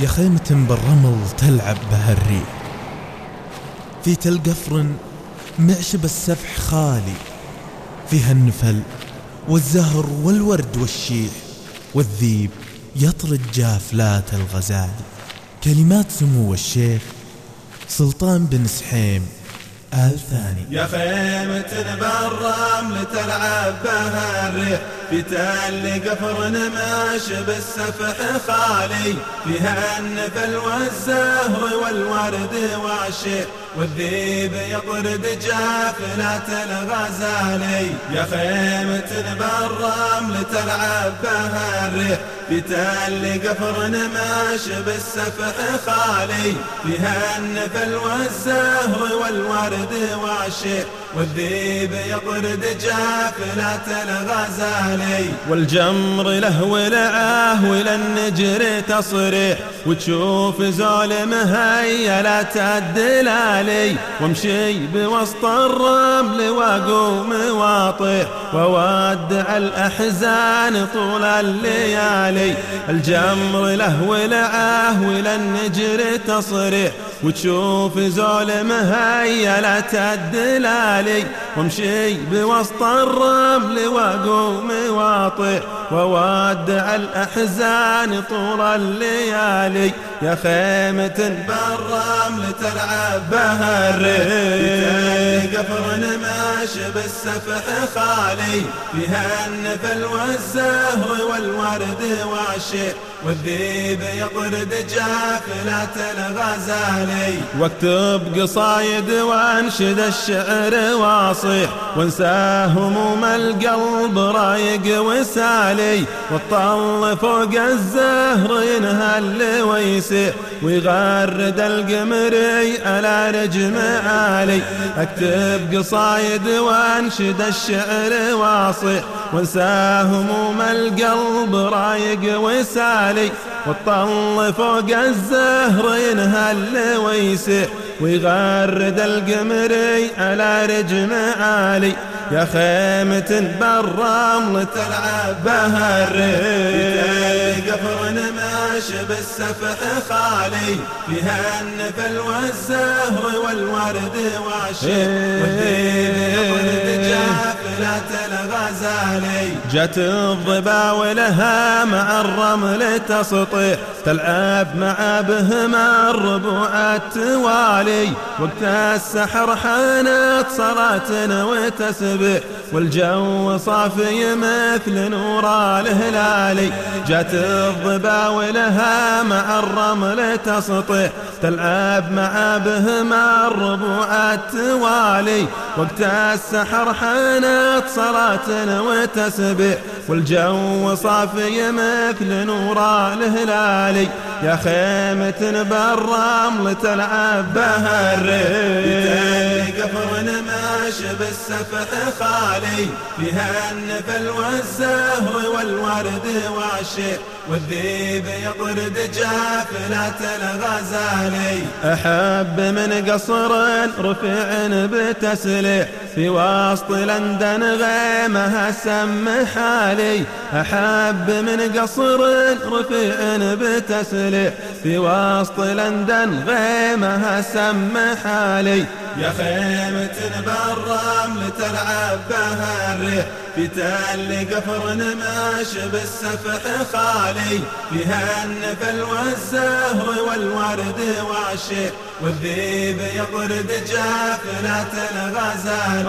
يا خيمة بالرمل تلعب بها الريح. في تل قفر معشب السفح خالي فيها النفل والزهر والورد والشيح والذيب يطرد جافلات الغزال. كلمات سمو الشيخ سلطان بن سحيم آل ثاني. يا خيمة بالرمل تلعب بها الريح في تل قفر نماش بالسفح خالي. فيها النفل والزهر والورد والشيء والذيب يطرد جافلات الغزالي. يا خيمة بالرمل تلعب بها الريح في تل قفر نماش بالسفح خالي. فيها النفل والزهر والورد والشيء والذيب يطرد جافلات الغزالي. والجمر له ولعاه وللنجر تصريح وتشوف زول مهيلة الدلالي وامشي بوسط الرمل وأقوم واطيح وودع الأحزان طول الليالي. الجمر له ولعاه وللنجر تصريح. وتشوف زول مهيلة الدلالي وامشي بوسط الرمل وأقوم واطيح وودع الأحزان طول الليالي. يا خيمة بالرمل تلعب بها الريح قفر نماش بالسفح خالي. فيها النفل والزهر والورد والشيء والذيب يطرد جافلات الغزالي واكتب قصايد وانشد الشعر واصيح وانسى هموم القلب رايق وسالي والطل فوق الزهر ينهل ويسيح ويغرد القمري على رجم عالي اكتب قصايد وانشد الشعر واصيح وانسى هموم القلب رايق وسالي والطل فوق الزهر ينهل ويسيح ويغرد القمري على رجم عالي. يا خيمة بالرمل تلعب بها الريح قفر نماش بالسفح خالي. فيها النفل والزهر والورد والشيء والذيب يطرد جافلات الغزالي جت الضبا ولها مع الرمل تسطيح تلعب مع بهما الربوع التوالي وقت السحر حانت صلاة وتسبح والجو صافي مثل نور الهلالي. جت الضبا ولها مع الرمل تسطيح تلعب مع بهما الربوع التوالي وقت السحر حانت صلاة وتسبح والجو صافي مثل نور الهلالي يا خيمة بالرمل تلعب بها الريح قفر نماش بالسفح خالي. فيها النفل والزهر والورد والشيء والذيب يطرد جافلات الغزالي. أحب من قصر رفيع بتسليح. في وسط لندن غيمها سم حالي أحب من قصر رفيع بتسليح. في وسط لندن غيمها سم حالي. يا خيمة بالرمل تلعب بها الريح في تل قفر نماش بالسفح خالي. فيها النفل والزهر والورد والشيء والذيب يطرد جافلات الغزال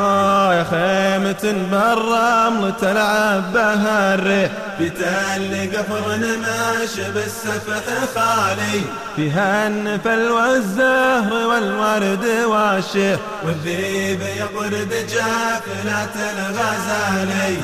يا خيمة بالرمل تلعب بها الريح في تل قفر نماش بالسفح خالي. فيها النفل والزهر والورد والشيخ والذيب يطرد جافلات الغزالي